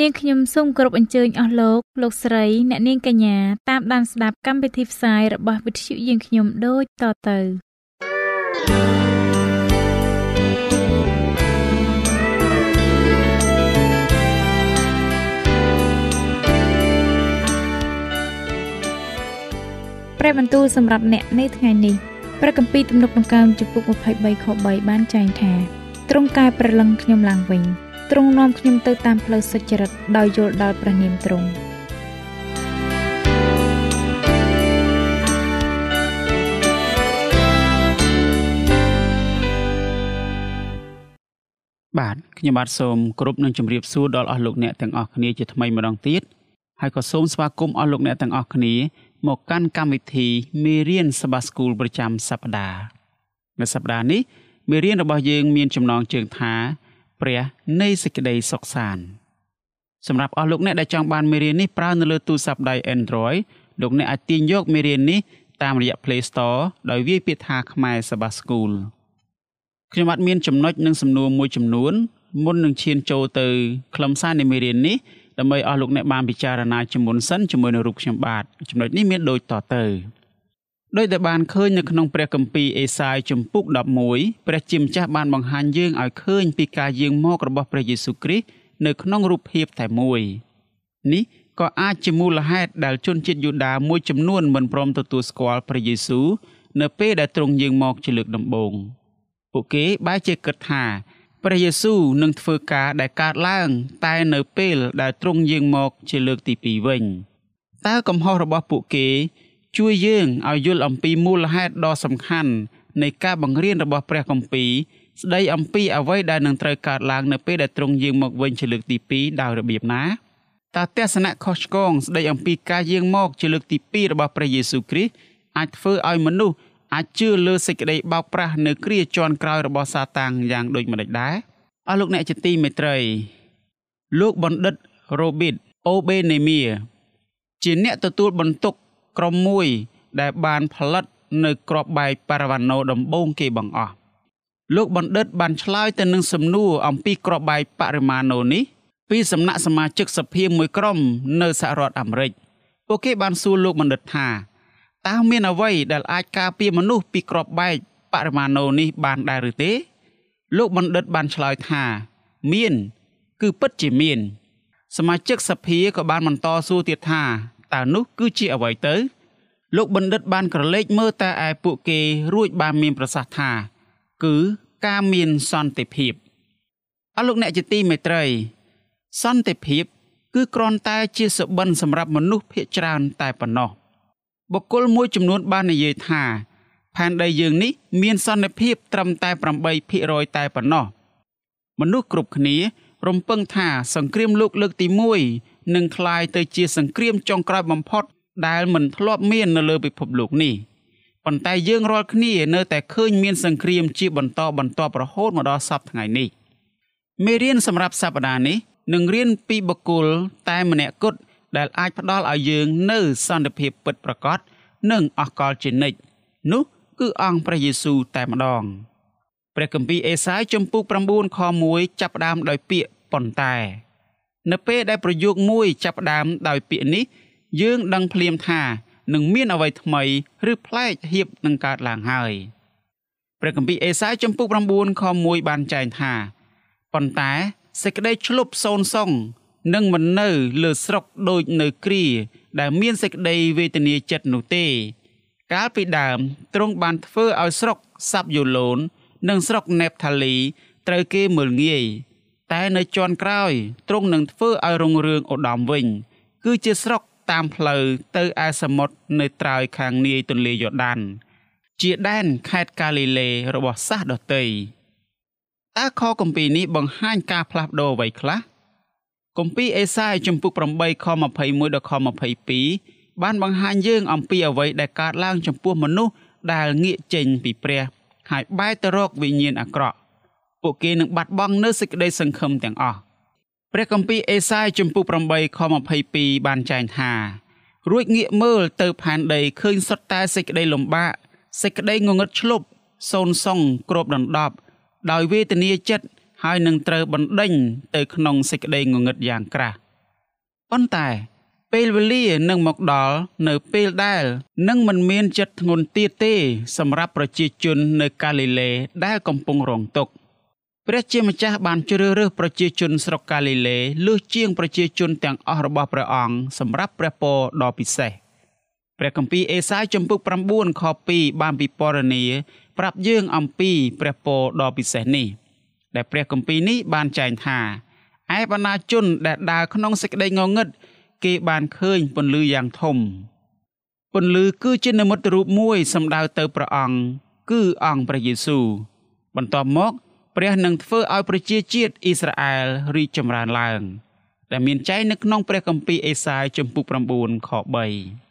នាងខ្ញុំសូមគោរពអញ្ជើញអស់លោកលោកស្រី អ្នកនាងកញ្ញាតាមដានស្ដាប់កម្មវិធីផ្សាយរបស់វិទ្យុយើងខ្ញុំដូចតទៅព្រះបន្ទូលសម្រាប់អ្នកនៅថ្ងៃនេះព្រះគម្ពីរទំនុកដង្កើងចំពុក23ខ3បានចែងថាទ្រង់កែប្រលឹងខ្ញុំឡើងវិញ ទ្រង់នាំខ្ញុំទៅតាមផ្លូវសុចរិតដោយយល់ដល់ព្រះនាមទ្រង់បាទខ្ញុំបាទសូមគោរពនឹងជម្រាបសួរដល់អស់លោកអ្នកទាំងអស់គ្នាជាថ្មីម្ដងទៀតហើយក៏សូមស្វាគមន៍អស់លោកអ្នកទាំងអស់គ្នា មកកាន់កម្មវិធីមេរៀនសបាស្គូលប្រចាំសប្ដាហ៍នៅសប្ដាហ៍នេះមេរៀនរបស់យើងមានចំណងជើងថា ព្រះនៃសេចក្តីសុខសាន្តសម្រាប់អស់លោកអ្នកដែលចង់បានមេរៀននេះប្រើនៅលើទូរស័ព្ទដៃ Android លោកអ្នកអាចទាញយកមេរៀននេះតាមរយៈ Play Store ដោយវាយពាក្យថាខ្មែរសបាស្គូលខ្ញុំបាទមានចំណុចនិងសំណួរមួយចំនួនមុននឹងឈានចូលទៅខ្លឹមសារនៃមេរៀននេះដើម្បីអស់លោកអ្នកបានពិចារណាជាមុនសិនជាមួយនឹងរូបខ្ញុំបាទចំណុចនេះមានដូចតទៅ ដោយដែលបានឃើញនៅក្នុងព្រះគម្ពីរអេសាយជំពូក11ព្រះជាម្ចាស់បានបង្ហាញយើងឲ្យឃើញពីការយាងមករបស់ព្រះយេស៊ូវគ្រីស្ទនៅក្នុងរូបភាពតែមួយនេះក៏អាចជាមូលហេតុដែលជនជាតិយូដាមួយចំនួនមិនព្រមទទួលស្គាល់ព្រះយេស៊ូវនៅពេលដែលទ្រង់យាងមកជាលើកដំបូងពួកគេបែរជាគិតថាព្រះយេស៊ូវនឹងធ្វើការដែលកើតឡើង តែនៅពេលដែលទ្រង់យាងមកជាលើកទី2វិញតើកំហុសរបស់ពួកគេ ជួយយើងឲ្យយល់អំពីមូលហេតុដ៏សំខាន់នៃការបង្រៀនរបស់ព្រះគម្ពីរស្ដីអំពីអ្វីដែលនឹងត្រូវកើតឡើងនៅពេលដែលទ្រង់យាងមកវិញជាលើកទី2ដោយរបៀបណាតើទស្សនៈខុសឆ្គងស្ដីអំពីការយាងមកជាលើកទី2របស់ព្រះយេស៊ូវគ្រីស្ទអាចធ្វើឲ្យមនុស្សអាចជឿលើសេចក្តីបោកប្រាស់នៅគ្រាជាន់ក្រោយរបស់សាតាំងយ៉ាងដូចម្តេចដែរអស់លោកអ្នកជាទីមេត្រីលោកបណ្ឌិតរ៉ូប៊ីតអូបេនេមៀជាអ្នកទទួលបន្ទុក ក្រុមមួយ ដែលបានផលិតនៅក្របបែកប៉ារ៉ាវ៉ាណូដំបូងគេបង្អស់លោកបណ្ឌិតបានឆ្លើយទៅនឹងសំណួរអំពីក្របបែកប៉ារ៉ាម៉ាណូនេះពីសំណាក់សមាជិកសភាមួយក្រុមនៅសហរដ្ឋអាមេរិកពួកគេបានសួរលោកបណ្ឌិតថាតើមានអ្វីដែលអាចការពារមនុស្សពីក្របបែកបរិមាណូនេះបានដែរឬទេ លោកបណ្ឌិតបានឆ្លើយថា មាន គឺពិតជាមាន សមាជិកសភាក៏បានបន្តសួរទៀតថា តើនោះគឺជាអ្វីទៅលោកបណ្ឌិតបានក្រឡេកមើលតែឯពួកគេរួចបានមានប្រសាសន៍ថា គឺការមានសន្តិភាពអរលោកអ្នកជាទីមេត្រី សន្តិភាព គឺគ្រាន់តែជាសុបិនសម្រាប់មនុស្សភាគច្រើនតែប៉ុណ្ណោះ។បុគ្គលមួយចំនួនបាននិយាយថាផែនដីយើងនេះមានសន្តិភាពត្រឹមតែ8%តែប៉ុណ្ណោះមនុស្សគ្រប់គ្នារំពឹងថាសង្គ្រាមលោកលើកទី1 នឹងคล้ายទៅជាសង្គ្រាមចុងក្រោយបំផុតដែលមិនធ្លាប់មាននៅលើពិភពលោកនេះប៉ុន្តែយើងរាល់គ្នានៅតែឃើញមានសង្គ្រាមជាបន្តបន្ទាប់រហូតមកដល់សប្តាហ៍ថ្ងៃនេះមេរៀនសម្រាប់សប្តាហ៍នេះនឹងរៀនពីបុគ្គលតែម្នាក់គត់ដែលអាចផ្ដល់ឲ្យយើងនូវសន្តិភាពពិតប្រាកដនិងអស់កលជានិច្ចនោះគឺអង្គព្រះយេស៊ូវតែម្ដងព្រះគម្ពីរអេសាយជំពូក9ខ1ចាប់ផ្ដើមដោយពាក្យប៉ុន្តែ នៅពេលដែលប្រយោគមួយចាប់ផ្ដើមដោយពាក្យនេះ យើងដឹងភ្លាមថានឹងមានអ្វីថ្មីឬប្លែកហៀបនឹងកើតឡើងហើយព្រះគម្ពីរអេសាយជំពូក9ខ1បានចែងថាប៉ុន្តែសេចក្តីឆ្លុបសូនសុងនឹងមិននៅលើស្រុកដូចនៅគ្រាដែលមានសេចក្តីវេទនាចិត្តនោះទេ កាលពីដើមទ្រង់បានធ្វើឲ្យស្រុកសាប់យូឡូន និងស្រុកណេបថាលីត្រូវគេមើលងាយ តែនៅជាន់ក្រោយទ្រង់នឹងធ្វើឲ្យរុងរឿងឧត្តមវិញ គឺជាស្រុកតាមផ្លូវទៅឯសមុទ្រនៅត្រើយខាងនាយទន្លេយ៉ូដាន ជាដែនខេត្តកាលីលេរបស់សាសដតីតើខគម្ពីរនេះបង្ហាញការផ្លាស់ប្ដូរអ្វីខ្លះគម្ពីរអេសាយជំពូក8ខ21ដល់ខ22បានបង្ហាញយើងអំពីអ្វីដែលកើតឡើងចំពោះមនុស្សដែលងាកចេញពីព្រះ ហើយបែរទៅរកវិញ្ញាណអាក្រក់ ពួកគេនឹងបាត់បង់នូវសេចក្តីសង្ឃឹមទាំងអស់ព្រះគម្ពីរអេសាយជំពូក8ខ22បានចែងថារួចងាកមើលទៅផែនដីឃើញសុទ្ធតែសេចក្តីលំបាកសេចក្តីងងឹតឆ្លប់សូនសងគ្របដណ្ដប់ដោយវេទនាចិត្តហើយនឹងត្រូវបណ្ដេញទៅក្នុងសេចក្តីងងឹតយ៉ាងក្រាស់ប៉ុន្តែពេលវេលានឹងមកដល់នៅពេលដែលនឹងមិនមានចិត្តធ្ងន់ទៀតទេ សម្រាប់ប្រជាជននៅកាលីលេដែលកំពុងរងទុក្ខ ព្រះជាម្ចាស់បានជ្រើសរើសប្រជាជនស្រុកកាលីលេលើសជាងប្រជាជនទាំងអស់របស់ព្រះអង្គសម្រាប់ព្រះពរដ៏ពិសេសព្រះគម្ពីរអេសាយជំពូក9ខ2បានពិពណ៌នាប្រាប់យើងអំពីព្រះពរដ៏ពិសេសនេះ ដែលព្រះគម្ពីរនេះបានចែងថាឯបណ្ណាជនដែលដើរក្នុងសេចក្តីងងឹតគេបានឃើញពន្លឺយ៉ាងធំពន្លឺគឺជានិមិត្តរូបមួយសំដៅទៅព្រះអង្គគឺអង្គព្រះយេស៊ូវបន្ទាប់មក ព្រះនឹងធ្វើឲ្យប្រជាជាតិអ៊ីស្រាអែលរីកចម្រើនឡើង ដែលមានចែងនៅក្នុងព្រះគម្ពីរអេសាយជំពូក9ខ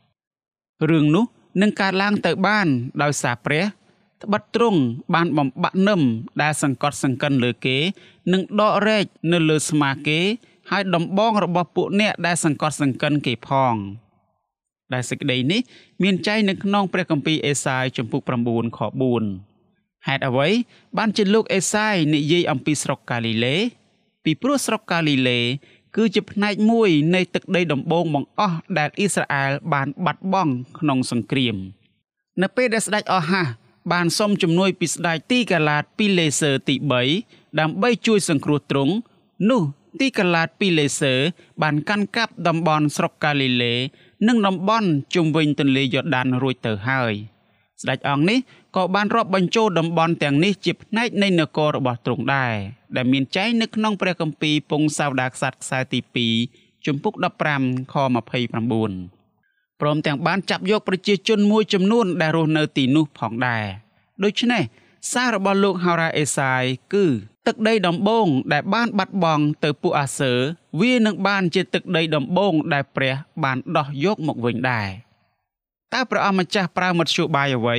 3រឿងនោះនឹងកើតឡើងទៅបានដោយសារព្រះត្បិតទ្រង់បានបំបាក់នឹមដែលសង្កត់សង្កិនលើគេនិងដករែកនៅលើស្មាគេ ហើយដំបងរបស់ពួកអ្នកដែលសង្កត់សង្កិនគេផងដែលសេចក្តីនេះ មានចែងនៅក្នុងព្រះគម្ពីរអេសាយជំពូក9ខ4 ហេតុអ្វី បានជាលោកអេសាយនិយាយអំពីស្រុកកាលីលេពីព្រោះស្រុកកាលីលេគឺជាផ្នែកមួយនៃទឹកដីដំបូងបង្អស់ដែលអ៊ីស្រាអែលបានបាត់បង់ក្នុងសង្គ្រាម នៅពេលដែលស្ដេចអស់ហាសបានសុំជំនួយពីស្ដេចទីកាឡាតពីលេសឺទី3ដើម្បីជួយសង្គ្រោះទ្រង់នោះទីកាឡាតពីលេសឺបានកាន់កាប់តំបន់ស្រុកកាលីលេ និងតំបន់ជុំវិញទន្លេយ៉ូដានរួចទៅហើយ ស្ដេចអង្គនេះក៏បានរាប់បញ្ចូលតំបន់ទាំងនេះជាផ្នែកនៃនគររបស់ទ្រង់ដែរដែលមានចែងនៅក្នុងព្រះគម្ពីរពងសាវតារខ្សាត់ខ្សែទី2ជំពូក15ខ29ព្រមទាំងបានចាប់យកប្រជាជនមួយចំនួនដែលរស់នៅទីនោះផងដែរដូច្នេះសាររបស់លោកហោរ៉ាអេសាយគឺ ទឹកដីដំបងដែលបានបាត់បង់ទៅពួកអាសឺវានឹងបានជាទឹកដីដំបងដែលព្រះបានដោះយកមកវិញដែរ តើព្រះអម្ចាស់ប្រើមធ្យោបាយអ្វី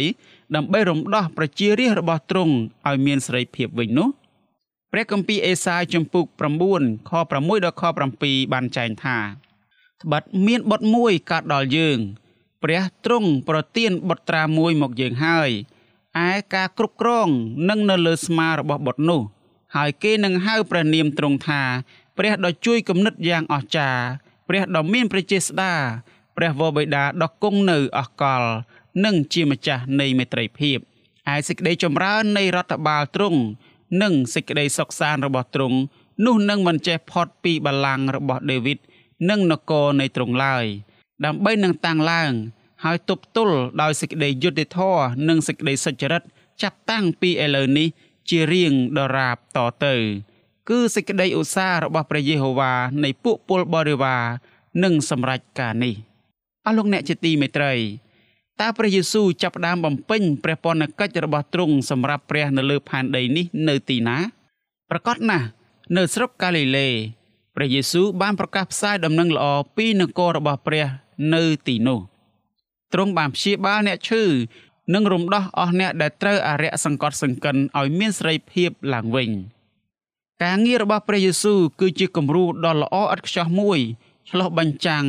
ដើម្បីរំដោះប្រជារាស្ត្ររបស់ទ្រង់ឲ្យមានសេរីភាពវិញនោះព្រះគម្ពីរអេសាយជំពូក9ខ6ដល់ខ7បានចែងថាត្បិតមានបុត្រមួយកើតដល់យើងព្រះទ្រង់ប្រទានបុត្រាមួយមកយើងហើយឯការគ្រប់គ្រងនឹងនៅលើស្មារបស់បុត្រនោះ ហើយគេនឹងហៅព្រះនាមទ្រង់ថា ព្រះដ៏ជួយគំនិតយ៉ាងអស្ចារ្យព្រះដ៏មានព្រះចេស្តា ព្រះវរបិតាដ៏គង់នៅអកល និងជាម្ចាស់នៃមេត្រីភាពឯសេចក្តីចម្រើននៃរដ្ឋបាលទ្រង់និងសេចក្តីសុខសាន្តរបស់ទ្រង់នោះនឹងមិនចេះផុតពីបល្ល័ង្ករបស់ដេវីតនិងនគរនៃទ្រង់ឡើយដើម្បីនឹងតាំងឡើង ហើយទប់ទល់ដោយសេចក្តីយុត្តិធម៌និងសេចក្តីសុចរិតចាប់តាំងពីឥឡូវនេះ ជារៀងដរាបតទៅ គឺសេចក្តីឧស្សាហ៍របស់ព្រះយេហូវ៉ានៃពួកពលបរិវារនឹងសម្រេចការនេះ អស់លោកអ្នកជាទីមេត្រីតើព្រះយេស៊ូវចាប់ផ្ដើមបំពេញព្រះពន្ធកិច្ចរបស់ទ្រង់សម្រាប់ព្រះនៅលើផែនដីនេះនៅទីណាប្រកាសណាស់នៅស្រុកកាលីលេព្រះយេស៊ូវបានប្រកាសផ្សាយដំណឹងល្អពីនគររបស់ព្រះនៅទីនោះទ្រង់បានព្យាបាលអ្នកឈឺនិងរំដោះអស់អ្នកដែលត្រូវអរិយសង្កត់សង្កិនឲ្យមានសេរីភាពឡើងវិញការងាររបស់ព្រះយេស៊ូវគឺជាគំរូដ៏ល្អឥតខ្ចោះមួយឆ្លុះបញ្ចាំង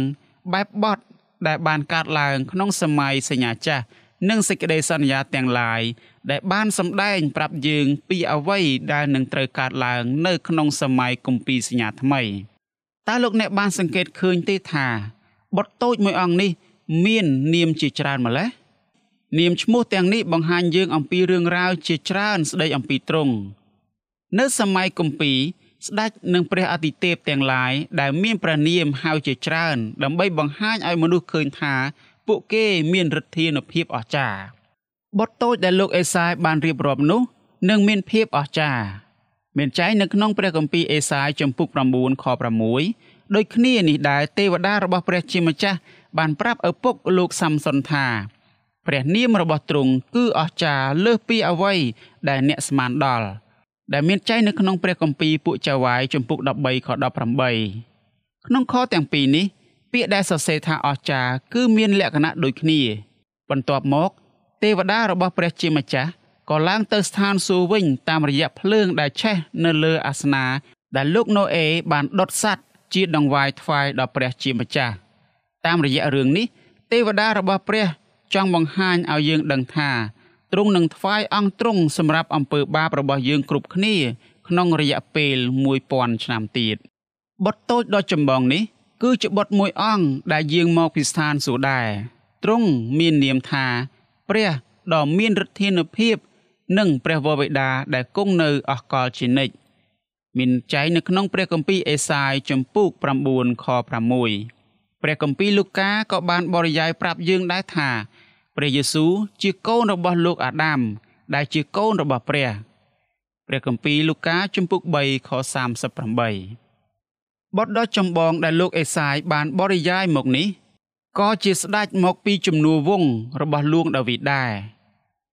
បែបបទ ដែលបានកើតឡើងក្នុងសម័យសញ្ញាចាស់និងសេចក្តីសន្យាទាំងឡាយដែលបានសម្ដែងប្រាប់យើងពីអ្វីដែលនឹងត្រូវកើតឡើងនៅក្នុងសម័យគម្ពីរសញ្ញាថ្មីតើលោកអ្នកបានសង្កេតឃើញទេថាបុត្រតូចមួយអង្គនេះ មាននាមជាច្រើនម្ល៉េះនាមឈ្មោះទាំងនេះបង្ហាញយើងអំពីរឿងរ៉ាវជាច្រើនស្ដីអំពីទ្រង់នៅសម័យគម្ពីរ ស្ដេចនិងព្រះអាទិទេពទាំងឡាយដែលមានព្រះនាមហៅជាច្រើន ដើម្បីបង្ហាញឲ្យមនុស្សឃើញថា ពួកគេមានឫទ្ធានុភាពអស្ចារ្យបទតូចដែលលោកអេសាយបានរៀបរាប់នោះនឹងមានភាពអស្ចារ្យមានចែងនៅក្នុងព្រះគម្ពីរអេសាយចំពុក9ខ6ដូចគ្នានេះដែរទេវតារបស់ព្រះជាម្ចាស់បានប្រាប់ឪពុកលោកសាំសុនថាព្រះនាមរបស់ទ្រង់គឺអស្ចារ្យលើសពីអ្វីដែលអ្នកស្មានដល់ ដែលមានចែងនៅក្នុងព្រះគម្ពីរពួកចៅវាយចំពុក13ខ18ក្នុងខទាំងពីរនេះពាក្យដែលសរសេរថាអស្ចារ្យគឺមានលក្ខណៈដូចគ្នា បន្ទាប់មក ទេវតារបស់ព្រះជាម្ចាស់ក៏ឡើងទៅស្ថានសួគ៌វិញតាមរយៈភ្លើងដែលឆេះនៅលើអាសនាដែលលោកណូអេបានដុតសัตว์ជាដង្វាយថ្វាយដល់ព្រះជាម្ចាស់តាមរយៈរឿងនេះ ទេវតារបស់ព្រះចង់បង្ហាញឲ្យយើងដឹងថា ទ្រង់នឹងថ្វាយអង្គទ្រង់សម្រាប់អំពើបាបរបស់យើងគ្រប់គ្នា ក្នុងរយៈពេល1000ឆ្នាំទៀតបុត្រតូចដ៏ចម្បងនេះ គឺជាបុត្រមួយអង្គដែលយាងមកពីស្ថានសួគ៌ដែរទ្រង់មាននាមថាព្រះដ៏មានឫទ្ធានុភាព និងព្រះវរបិតាដែលគង់នៅអស់កលជានិច្ចមានចែងនៅក្នុងព្រះគម្ពីរអេសាយចំពុក9ខ6ព្រះគម្ពីរលូកាក៏បានបរិយាយប្រាប់យើងដែរថា ព្រះយេស៊ូវជាកូនរបស់លោកអាដាម ដែលជាកូនរបស់ព្រះព្រះគម្ពីរលូកាជំពូក3ខ38បទដ៏ចម្បងដែលលោកអេសាយបានបរិយាយមកនេះក៏ជាស្ដេចមកពីជំនួវងរបស់លួងដាវីតដែរ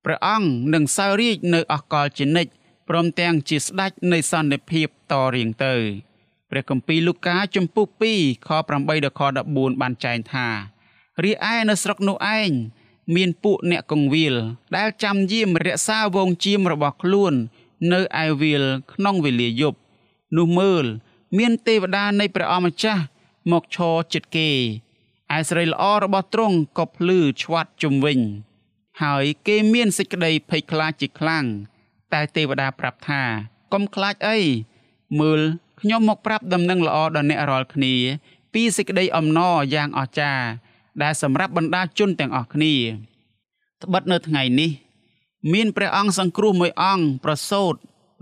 ព្រះអង្គនឹងសោយរាជនៅអកលជានិច្ចព្រមទាំងជាស្ដេចនៃសន្តិភាពតរៀងទៅព្រះគម្ពីរលូកាជំពូក2ខ8ដល់ខ14បានចែងថារីឯនៅស្រុកនោះឯង មានពួកអ្នកកងវិលដែលចាំយាមរក្សាវងជៀមរបស់ខ្លួន នៅឯវាលក្នុងវេលាយប់នោះមើល មានទេវតានៃព្រះអម្ចាស់មកឈរចិត្តគេឯស្រីល្អរបស់ទ្រង់ក៏ភ្លឺឆ្វាត់ជុំវិញ ហើយគេមានសេចក្តីភ័យខ្លាចជាខ្លាំងតែទេវតាប្រាប់ថាកុំខ្លាចអីមើលខ្ញុំមកប្រាប់ដំណឹងល្អដល់អ្នករាល់គ្នា ពីសេចក្តីអំណរយ៉ាងអស្ចារ្យ ដែលសម្រាប់បណ្ដាជនទាំងអស់គ្នាត្បិតនៅថ្ងៃនេះ មានព្រះអង្គសង្គ្រោះមួយអង្គប្រសូត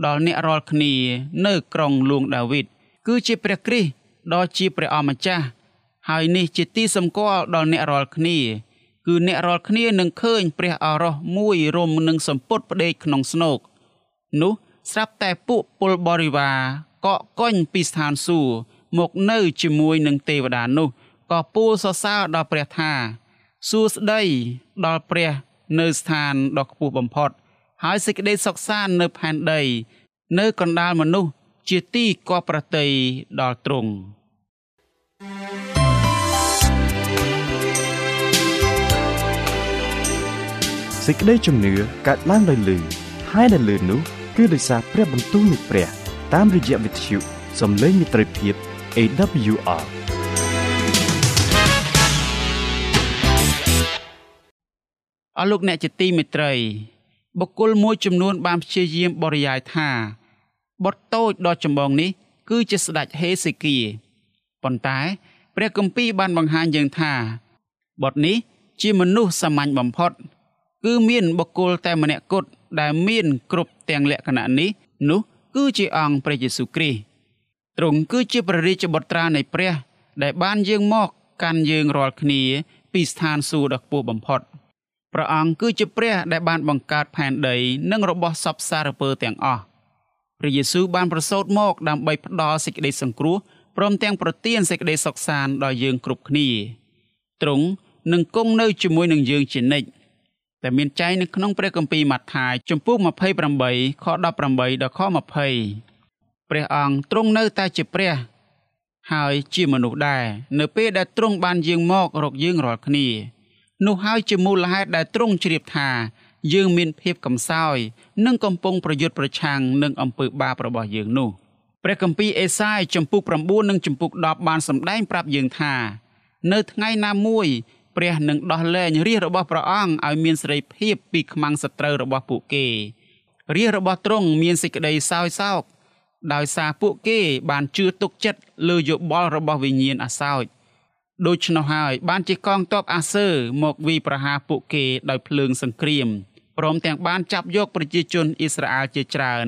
ដល់អ្នករាល់គ្នានៅក្រុងលួងដាវីតគឺជាព្រះគ្រីស្ទដ៏ជាព្រះអម្ចាស់ហើយនេះជាទីសម្គាល់ដល់អ្នករាល់គ្នា គឺអ្នករាល់គ្នានឹងឃើញព្រះអរោះមួយរុំនឹងសម្ពុតផ្ដេកក្នុងស្នោកនោះស្រាប់តែពួកពលបរិវារកកកុញពីស្ថានសួគ៌មកនៅជាមួយនឹងទេវតានោះ ក៏ពោលសរសើរដល់ព្រះថាសួស្តីដល់ព្រះនៅស្ថានដ៏ខ្ពស់បំផុត ហើយសេចក្តីសុខសាន្តនៅផែនដី នៅកណ្ដាលមនុស្សជាទីគប់ប្រតិយដល់ទ្រង់សេចក្តីជំនឿកើតឡើងដោយលឺហើយដែលលឺនោះគឺដោយសារព្រះបន្ទូលនៃព្រះ តាមរយៈវិទ្យុសំឡេងមិត្តភាព AWR ស់លោកអ្នកជាទីមេត្រី បុគ្គលមួយចំនួនបានព្យាយាមបរិយាយថាបុតតូចដ៏ចម្បងនេះ គឺជាស្ដេចហេសេគៀប៉ុន្តែព្រះគម្ពីរបានបង្ហាញយើងថាបុតនេះជាមនុស្សសាមញ្ញបំផុត គឺមានបុគ្គលតែម្នាក់គត់ដែលមានគ្រប់ទាំងលក្ខណៈនេះនោះគឺជាអង្គព្រះយេស៊ូវគ្រីស្ទទ្រង់គឺជាព្រះរាជបុត្រានៃព្រះ ដែលបានយាងមកកាន់យើងរាល់គ្នា ពីស្ថានសួគ៌ដ៏ខ្ពស់បំផុត ព្រះអង្គគឺជាព្រះដែលបានបង្កើតផែនដីនិងរបស់សពសារពើទាំងអស់ព្រះយេស៊ូវបានប្រសូតមកដើម្បីផ្ដល់សេចក្តីសង្គ្រោះព្រមទាំងប្រទានសេចក្តីសុខសាន្តដល់យើងគ្រប់គ្នាទ្រង់នឹងគង់នៅជាមួយនឹងយើងជានិច្ចតែមានចែងនៅក្នុងព្រះគម្ពីរម៉ាថាយចំពុក28ខ18ដល់ខ20ព្រះអង្គទ្រង់នៅតែជាព្រះ ហើយជាមនុស្សដែរនៅពេលដែលទ្រង់បានយាងមករកយើងរាល់គ្នា នោះហើយជាមូលហេតុដែលទ្រង់ជ្រាបថាយើងមានភាពកំសោយនិងកំពុងប្រយុទ្ធប្រឆាំងនឹងអំពើបាបរបស់យើងនោះព្រះគម្ពីរអេសាយចំពុក9និងចំពុក10បានសម្ដែងប្រាប់យើងថា នៅថ្ងៃណាមួយព្រះនឹងដោះលែងរាជរបស់ព្រះអង្គឲ្យមានសេរីភាពពីខ្មាំងសត្រូវរបស់ពួកគេរាជរបស់ទ្រង់មានសេចក្តីសោយសោកដោយសារពួកគេបានជឿទុកចិត្តលើយោបល់របស់វិញ្ញាណអាសោច ដូច្នោះហើយបានជាកងទ័ពអាសឺមកវាយប្រហារពួកគេដោយភ្លើងសង្គ្រាមព្រមទាំងបានចាប់យកប្រជាជនអ៊ីស្រាអែលជាច្រើន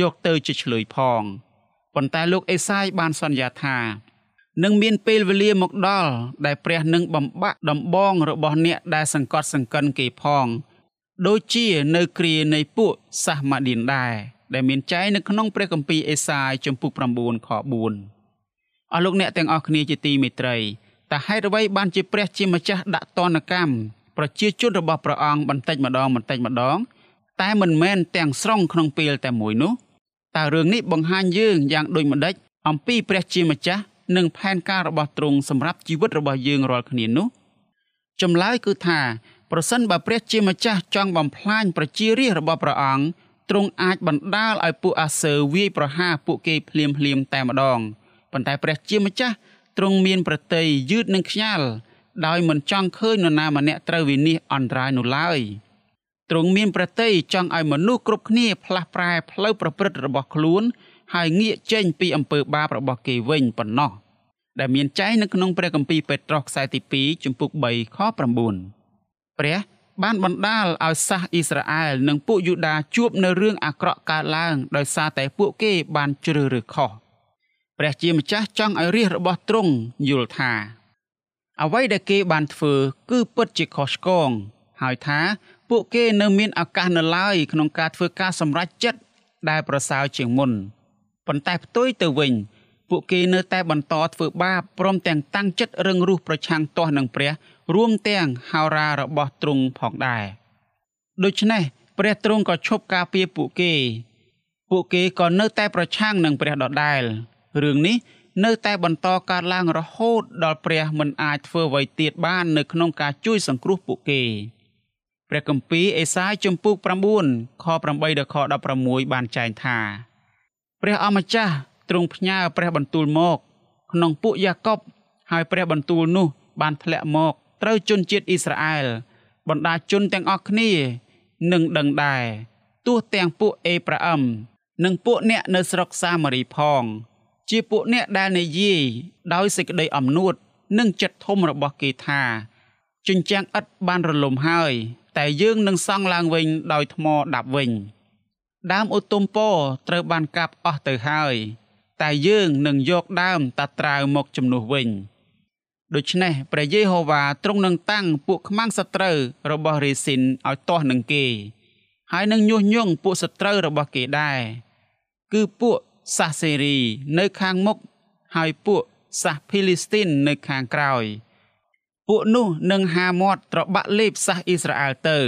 យកទៅជាឆ្លើយផងប៉ុន្តែលោកអេសាយបានសន្យាថានឹងមានពេលវេលាមកដល់ដែលព្រះនឹងបំបាក់ដំបងរបស់អ្នកដែលសង្កត់សង្កិនគេផង ដូចជានៅគ្រានៃពួកសាសម៉ាឌីនដែរដែលមានចែងនៅក្នុងព្រះគម្ពីរអេសាយចំពុក9ខ4អស់លោកអ្នកទាំងអស់គ្នាជាទីមេត្រី តើហេតុអ្វីបានជាព្រះជាម្ចាស់ដាក់ទណ្ឌកម្មប្រជាជនរបស់ព្រះអង្គបន្តិចម្ដងបន្តិចម្ដង តែមិនមែនទាំងស្រុងក្នុងពេលតែមួយនោះតើរឿងនេះបង្ហាញយើងយ៉ាងដូចម្ដេចអំពីព្រះជាម្ចាស់និងផែនការរបស់ទ្រង់សម្រាប់ជីវិតរបស់យើងរាល់គ្នានោះចម្លើយគឺថាប្រសិនបើព្រះជាម្ចាស់ចង់បំផ្លាញប្រជារាស្ត្ររបស់ព្រះអង្គទ្រង់អាចបណ្ដាលឲ្យពួកអាសើវាយប្រហារពួកគេភ្លាមភ្លាមតែម្ដងប៉ុន្តែព្រះជាម្ចាស់ ទ្រង់មានប្រតិយយឺតនឹងខ្ញាល់ដោយមិនចង់ឃើញនរណាម្នាក់ត្រូវវិនិច្ឆ័យអន្តរាយនោះឡើយទ្រង់មានប្រតិយចង់ឲ្យមនុស្សគ្រប់គ្នាផ្លាស់ប្រែផ្លូវប្រព្រឹត្តរបស់ខ្លួន ហើយងាកចេញពីអំពើបាបរបស់គេវិញប៉ុណ្ណោះដែលមានចែងនៅក្នុងព្រះគម្ពីរពេត្រុសខ្សែទី2ជំពូក3ខ9ព្រះបានបណ្ដាលឲ្យសាសអ៊ីស្រាអែលនិងពួកយូដាជួបនៅរឿងអាក្រក់កើតឡើងដោយសារតែពួកគេបានជ្រើសរើសខុស ព្រះជាម្ចាស់ចង់ឲ្យរាជរបស់ទ្រង់យល់ថាអ្វីដែលគេបានធ្វើគឺពិតជាខុសឆ្គងហើយថាពួកគេនៅមានឱកាសនៅឡើយក្នុងការធ្វើការសម្រេចចិត្តដែលប្រសើរជាងមុនប៉ុន្តែផ្ទុយទៅវិញ ពួកគេនៅតែបន្តធ្វើបាបព្រមទាំងតាំងចិត្តរឹងរូសប្រឆាំងទាស់នឹងព្រះ រួមទាំងហោរារបស់ទ្រង់ផងដែរដូច្នេះព្រះទ្រង់ក៏ឈប់ការពារពួកគេ ពួកគេក៏នៅតែប្រឆាំងនឹងព្រះដដែល រឿងនេះនៅតែបន្តកើតឡើងរហូតដល់ព្រះមិនអាចធ្វើអ្វីទៀតបាននៅក្នុងការជួយសង្គ្រោះពួកគេព្រះគម្ពីរអេសាយជំពូក9ខ8ដល់ខ16បានចែងថា ព្រះអម្ចាស់ទ្រង់ផ្ញើព្រះបន្ទូលមក ក្នុងពួកយ៉ាកុបហើយព្រះបន្ទូលនោះ បានធ្លាក់មកត្រូវជនជាតិអ៊ីស្រាអែលបណ្ដាជនទាំងអស់គ្នានឹងដឹងដែរទោះទាំងពួកអេប្រាអឹមនិងពួកអ្នកនៅស្រុកសាម៉ារីផង ជាពួកអ្នកដែលនិយាយដោយសេចក្តីអំនួតនិងចិត្តធំរបស់គេថាជញ្ជាំងឥដ្ឋបានរលំហើយ តែយើងនឹងសង់ឡើងវិញដោយថ្មដាប់វិញ ដើមឧទុមពោត្រូវបានកាប់អស់ទៅហើយ តែយើងនឹងយកដើមតាត្រាវមកជំនួសវិញដូច្នេះព្រះយេហូវ៉ាទ្រង់នឹងតាំងពួកខ្មាំងសត្រូវរបស់រេស៊ីនឲ្យទាស់នឹងគេ ហើយនឹងញុះញង់ពួកសត្រូវរបស់គេដែរគឺពួក សាសសេរី នៅខាងមុខហើយពួកសាសភីលីស្ទីននៅខាងក្រោយ ពួកនោះនឹងហាមាត់ត្របាក់លេបសាសអ៊ីស្រាអែលទៅ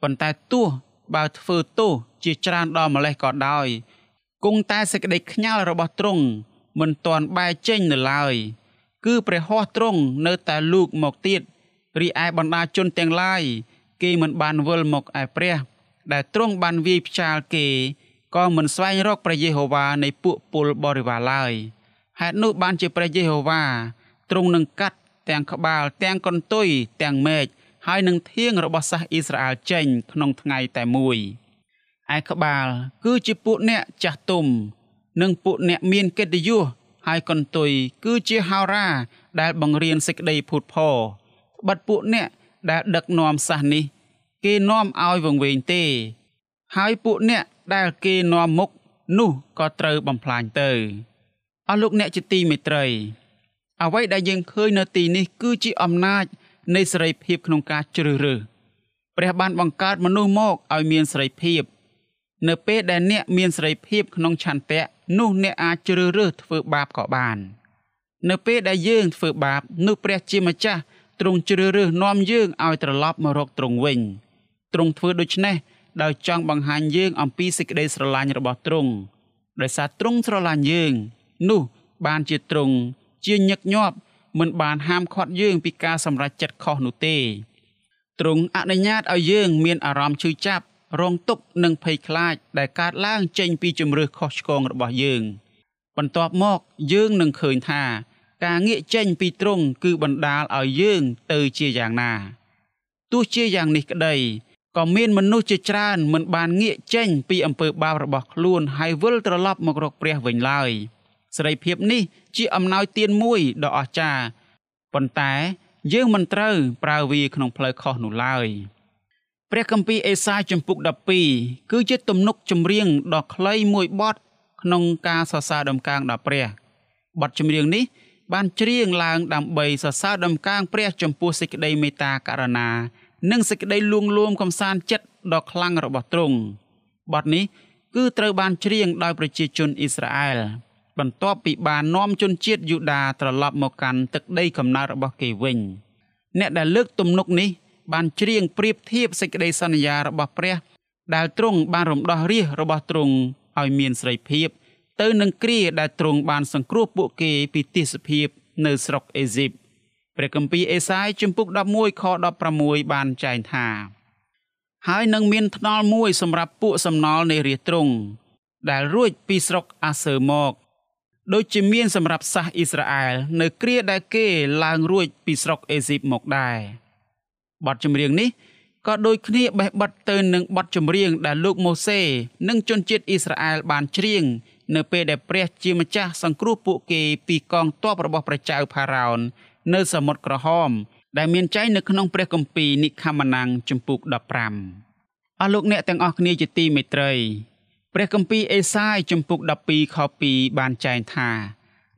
ប៉ុន្តែទោះបើធ្វើទោសជាច្រើនដល់ម្លេះក៏ដោយគង់តែសេចក្តីខ្ញាល់របស់ទ្រង់មិនទាន់បែកចេញនៅឡើយ គឺព្រះហស្ថទ្រង់នៅតែលូកមកទៀតរីឯបណ្ដាជនទាំងឡាយគេមិនបានវិលមកឯព្រះ ដែលទ្រង់បានវាយផ្ចាលគេ ក៏មិនស្វែងរកព្រះយេហូវ៉ានៃពួកពលបរិវារឡើយហេតុនោះបានជាព្រះយេហូវ៉ាទ្រង់នឹងកាត់ទាំងក្បាលទាំងកន្ទុយទាំងមែកហើយនឹងធៀងរបស់សាសអ៊ីស្រាអែលចេញក្នុងថ្ងៃតែមួយឯក្បាល គឺជាពួកអ្នកចាស់ទុំ និងពួកអ្នកមានកិត្តិយសហើយកន្ទុយគឺជាហោរាដែលបង្រៀនសេចក្តីភូតផរបិទពួកអ្នកដែលដឹកនាំសាសនេះ គេនាំឲ្យវង្វេងទេ ហើយពួកអ្នក ដែលគេនាំមុខនោះក៏ត្រូវបំផ្លាញទៅអស់លោកអ្នកជាទីមេត្រី អ្វីដែលយើងឃើញនៅទីនេះគឺជាអំណាច នៃសេរីភាពក្នុងការជ្រើសរើសព្រះបានបង្កើតមនុស្សមកឲ្យមានសេរីភាព នៅពេលដែលអ្នកមានសេរីភាពក្នុងឆន្ទៈនោះអ្នកអាចជ្រើសរើសធ្វើបាបក៏បាន នៅពេលដែលយើងធ្វើបាបនោះព្រះជាម្ចាស់ទ្រង់ជ្រើសរើសនាំយើងឲ្យត្រឡប់មករកទ្រង់វិញទ្រង់ធ្វើដូច្នេះ ដោយចង់បង្ហាញយើងអំពីសេចក្តីស្រឡាញ់របស់ទ្រង់ដោយសារទ្រង់ស្រឡាញ់យើង នោះបានជាទ្រង់ជាញឹកញាប់មិនបានហាមឃាត់យើងពីការសម្រេចចិត្តខុសនោះទេទ្រង់អនុញ្ញាតឲ្យយើងមានអារម្មណ៍ឈឺចាប់រងទុក្ខនិងភ័យខ្លាចដែលកើតឡើងចេញពីជំរឿសខុសឆ្គងរបស់យើង បន្ទាប់មកយើងនឹងឃើញថា ការងាកចេញពីទ្រង់គឺបណ្ដាលឲ្យយើងទៅជាយ៉ាងណាទោះជាយ៉ាងនេះក្តី ក៏មានមនុស្សជាច្រើនមិនបានងាកចេញពីអំពើបាបរបស់ខ្លួនហើយវិលត្រឡប់មករកព្រះវិញឡើយសេរីភាពនេះជាអំណោយទានមួយដ៏អស្ចារ្យប៉ុន្តែយើងមិនត្រូវប្រើវាក្នុងផ្លូវខុសនោះឡើយ។ព្រះគម្ពីរអេសាយជំពូក12គឺជាទំនុកចម្រៀងដ៏ខ្លីមួយបទក្នុងការសរសើរដំកើងដល់ព្រះបទចម្រៀងនេះ បានច្រៀងឡើងដើម្បីសរសើរដំកើងព្រះចំពោះសេចក្តីមេត្តាករុណា និងសេចក្តីលួងលោមកំសាន្តចិត្តដ៏ខ្លាំងរបស់ទ្រង់បទនេះគឺត្រូវបានច្រៀងដោយប្រជាជនអ៊ីស្រាអែលបន្ទាប់ពីបាននាំជនជាតិយូដាត្រឡប់មកកាន់ទឹកដីកំណើតរបស់គេវិញ អ្នកដែលលើកទំនុកនេះ បានច្រៀងប្រៀបធៀបសេចក្តីសន្យារបស់ព្រះ ដែលទ្រង់បានរំដោះរាជរបស់ទ្រង់ឲ្យមានសេរីភាព ទៅនឹងគ្រាដែលទ្រង់បានសង្គ្រោះពួកគេពីទេសភាពនៅស្រុកអេស៊ីប ព្រះគម្ពីរអេសាយជំពូក11ខ16បានចែងថាហើយនឹងមានថ្នល់មួយសម្រាប់ពួកសំណល់នៃរាជទ្រង់ដែលរួចពីស្រុកអាសឺមកដូចជាមានសម្រាប់សាសអ៊ីស្រាអែលនៅគ្រាដែលគេឡើងរួចពីស្រុកអេស៊ីបមកដែរបទចម្រៀងនេះក៏ដូចគ្នាបេះបិទទៅនឹងបទចម្រៀងដែលលោកម៉ូសេនិងជនជាតិអ៊ីស្រាអែលបានច្រៀងនៅពេលដែលព្រះជាម្ចាស់សង្គ្រោះពួកគេពីកងទ័ពរបស់ព្រះចៅផារ៉ោន នៅសមុទ្រក្រហម ដែលមានចែងនៅក្នុងព្រះគម្ពីរនិខមណាំងជំពូក15អស់លោកអ្នកទាំងអស់គ្នាជាទីមេត្រីព្រះគម្ពីរអេសាយជំពូក12ខ2បានចែងថា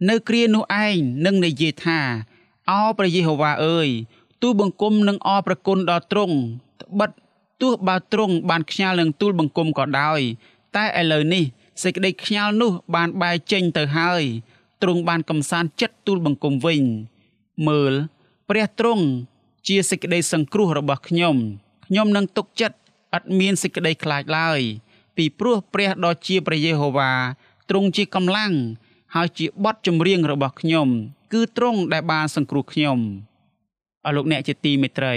នៅគ្រានោះឯងនឹងនិយាយថាអោព្រះយេហូវ៉ាអើយទូលបង្គំនឹងអរប្រគុណដល់ទ្រង់ត្បិតទោះបើទ្រង់បានខ្ញាល់នឹងទូលបង្គំក៏ដោយ តែឥឡូវនេះសេចក្តីខ្ញាល់នោះបានបែកចេញទៅហើយទ្រង់បានកំសាន្តចិត្តទូលបង្គំវិញ មើល ព្រះទ្រង់ជាសេចក្តីសង្គ្រោះរបស់ខ្ញុំខ្ញុំនឹងទុកចិត្តឥតមានសេចក្តីខ្លាចឡើយ ពីព្រោះព្រះដ៏ជាព្រះយេហូវ៉ាទ្រង់ជាកម្លាំងហើយជាបទចម្រៀងរបស់ខ្ញុំ គឺទ្រង់ដែលបានសង្គ្រោះខ្ញុំអរលោកអ្នកជាទីមេត្រី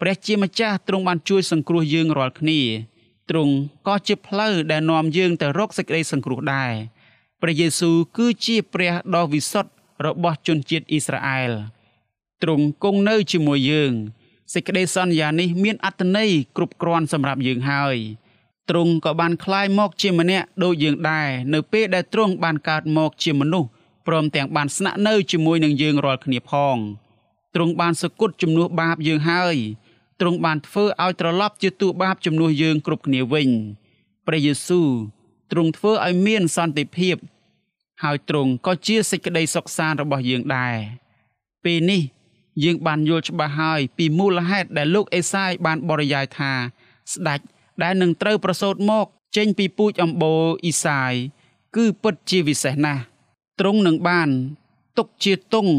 ព្រះជាម្ចាស់ទ្រង់បានជួយសង្គ្រោះយើងរាល់គ្នាទ្រង់ក៏ជាផ្លូវដែលនាំយើងទៅរកសេចក្តីសង្គ្រោះដែរព្រះយេស៊ូវគឺជាព្រះដ៏វិសុទ្ធ របស់ជនជាតិអ៊ីស្រាអែលទ្រង់គង់នៅជាមួយយើងសេចក្តីសន្យានេះមានអត្ថន័យគ្រប់គ្រាន់សម្រាប់យើងហើយទ្រង់ក៏បានคลายមកជាម្នាក់ដូចយើងដែរនៅពេលដែលទ្រង់បានកើតមកជាមនុស្សព្រមទាំងបានស្នាក់នៅជាមួយនឹងយើងរាល់គ្នាផងទ្រង់បានសគត់ជំនួសបាបយើងហើយទ្រង់បានធ្វើឲ្យត្រឡប់ជាទូបាបជំនួសយើងគ្រប់គ្នាវិញព្រះយេស៊ូវទ្រង់ធ្វើឲ្យមានសន្តិភាព ហើយទ្រង់ក៏ជាសេចក្តីសុខសាន្តរបស់យើងដែរពេលនេះ យើងបានយល់ច្បាស់ហើយពីមូលហេតុដែលលោកអេសាយបានបរិយាយថាស្ដេចដែលនឹងត្រូវប្រសូតមកចេញពីពូជអម្បូរអ៊ីសាយគឺពិតជាវិសេសណាស់ទ្រង់នឹងបានទុកជាទង់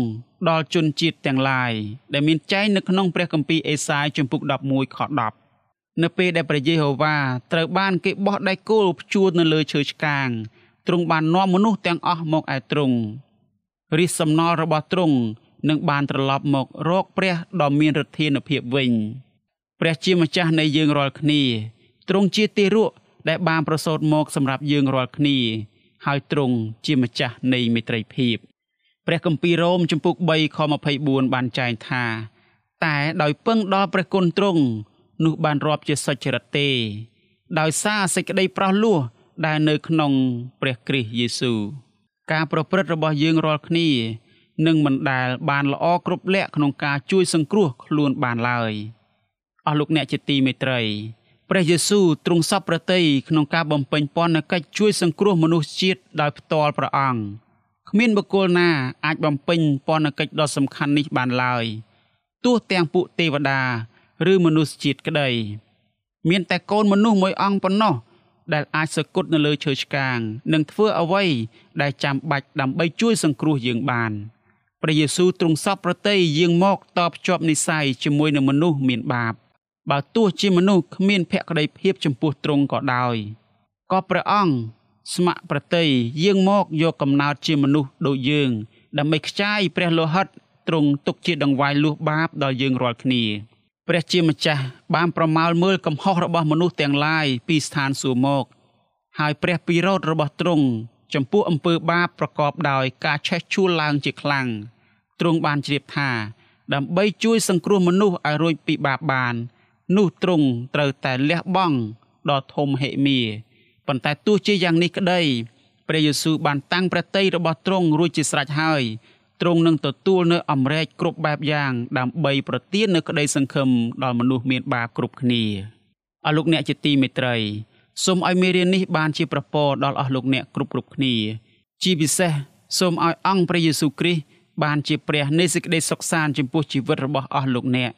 ដល់ជនជាតិទាំងឡាយដែលមានចែងនៅក្នុងព្រះគម្ពីរអេសាយជំពូក11ខ10នៅពេលដែលព្រះយេហូវ៉ាត្រូវបានគេបោះដៃគោលព្យួរនៅលើឈើឆ្កាង ទ្រង់បាននាំមនុស្សទាំងអស់មកឯទ្រង់រិះសំណល់របស់ទ្រង់នឹងបានត្រឡប់មករកព្រះដ៏មានឫទ្ធានុភាពវិញព្រះជាម្ចាស់នៃយើងរាល់គ្នាទ្រង់ជាទារកដែលបានប្រសូតមកសម្រាប់យើងរាល់គ្នា ហើយទ្រង់ជាម្ចាស់នៃមេត្រីភាពព្រះគម្ពីររ៉ូមជំពូក3ខ24បានចែងថា តែដោយពឹងដល់ព្រះគុណទ្រង់នោះបានរាប់ជាសុចរិតទេ ដោយសារសេចក្តីប្រោះលោះ ដែលនៅក្នុងព្រះគ្រីស្ទយេស៊ូវការប្រព្រឹត្តរបស់យើងរាល់គ្នានឹងមិនដែលបានល្អគ្រប់លក្ខក្នុងការជួយសង្គ្រោះខ្លួនបានឡើយអស់លោកអ្នកជាទីមេត្រីព្រះយេស៊ូវទ្រង់សពប្រតិក្នុងការបំពេញពន្ធកិច្ចជួយសង្គ្រោះមនុស្សជាតិដោយផ្ទាល់ព្រះអង្គគ្មានបុគ្គលណាអាចបំពេញពន្ធកិច្ចដ៏សំខាន់នេះបានឡើយទោះទាំងពួកទេវតា ឬមនុស្សជាតិក្តី មានតែកូនមនុស្សមួយអង្គប៉ុណ្ណោះ ដែលអាចសគត់នៅលើឈើឆ្កាង និងធ្វើអ្វីដែលចាំបាច់ដើម្បីជួយសង្គ្រោះយើងបានព្រះយេស៊ូវទ្រង់សពប្រតិយាងមកតបភ្ជាប់និស័យជាមួយនឹងមនុស្សមានបាបបើទោះជាមនុស្សគ្មានភក្តីភាពចំពោះទ្រង់ក៏ដោយក៏ព្រះអង្គស្ម័គ្រប្រតិយាងមកយកកំណើតជាមនុស្សដូចយើង ដើម្បីខ្ចាយព្រះលោហិតទ្រង់ទុកជាដង្វាយលួសបាបដល់យើងរាល់គ្នា ព្រះជាម្ចាស់បានប្រមាលមើលកំហុសរបស់មនុស្សទាំងឡាយពីស្ថានសួគ៌មក ហើយព្រះពិរោធរបស់ទ្រង់ចំពោះអំពើបាបប្រកបដោយការឆេះឆួលឡើងជាខ្លាំងទ្រង់បានជ្រាបថា ដើម្បីជួយសង្គ្រោះមនុស្សឲ្យរួចពីបាបបាន នោះទ្រង់ត្រូវតែលះបង់ដ៏ធំហិមាប៉ុន្តែទោះជាយ៉ាងនេះក្តីព្រះយេស៊ូវបានតាំងព្រះទ័យរបស់ទ្រង់រួចជាស្រេចហើយ ទ្រង់នឹងទទួលនៅអំរែកគ្រប់បែបយ៉ាង ដើម្បីប្រទាននៅក្តីសង្ឃឹមដល់មនុស្សមានបាបគ្រប់គ្នាអស់លោកអ្នកជាទីមេត្រីសូមឲ្យមេរៀននេះបានជាប្រពរដល់អស់លោកអ្នកគ្រប់គ្រប់គ្នា ជាពិសេសសូមឲ្យអង្គព្រះយេស៊ូវគ្រីស្ទបានជាព្រះនៃសេចក្តីសុខសាន្តចំពោះជីវិតរបស់អស់លោកអ្នក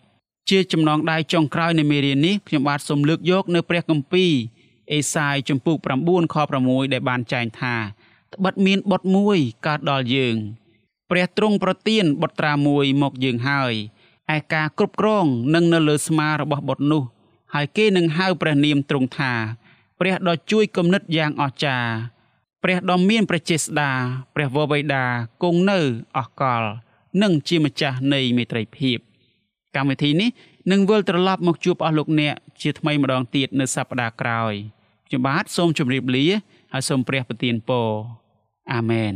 ជាចំណងដៃចុងក្រោយនៃមេរៀននេះខ្ញុំបាទសូមលើកយកនៅព្រះគម្ពីរអេសាយជំពូក9ខ6ដែលបានចែងថាត្បិតមានបុតមួយកើតដល់យើង ព្រះទ្រង់ប្រទានបុត្រាមួយមកយើងហើយឯការគ្រប់គ្រងនឹងនៅលើស្មារបស់បុត្រនោះ ហើយគេនឹងហៅព្រះនាមទ្រង់ថា ព្រះដ៏ជួយគំនិតយ៉ាងអស្ចារ្យព្រះដ៏មានព្រះចេស្តាព្រះវរបិតាគង់នៅអស់កល និងជាម្ចាស់នៃមេត្រីភាព កម្មវិធីនេះនឹងវិលត្រឡប់មកជួបអស់លោកអ្នកជាថ្មីម្ដងទៀតនៅសប្តាហ៍ក្រោយខ្ញុំបាទសូមជម្រាបលាហើយសូមព្រះប្រទានពរអាមែន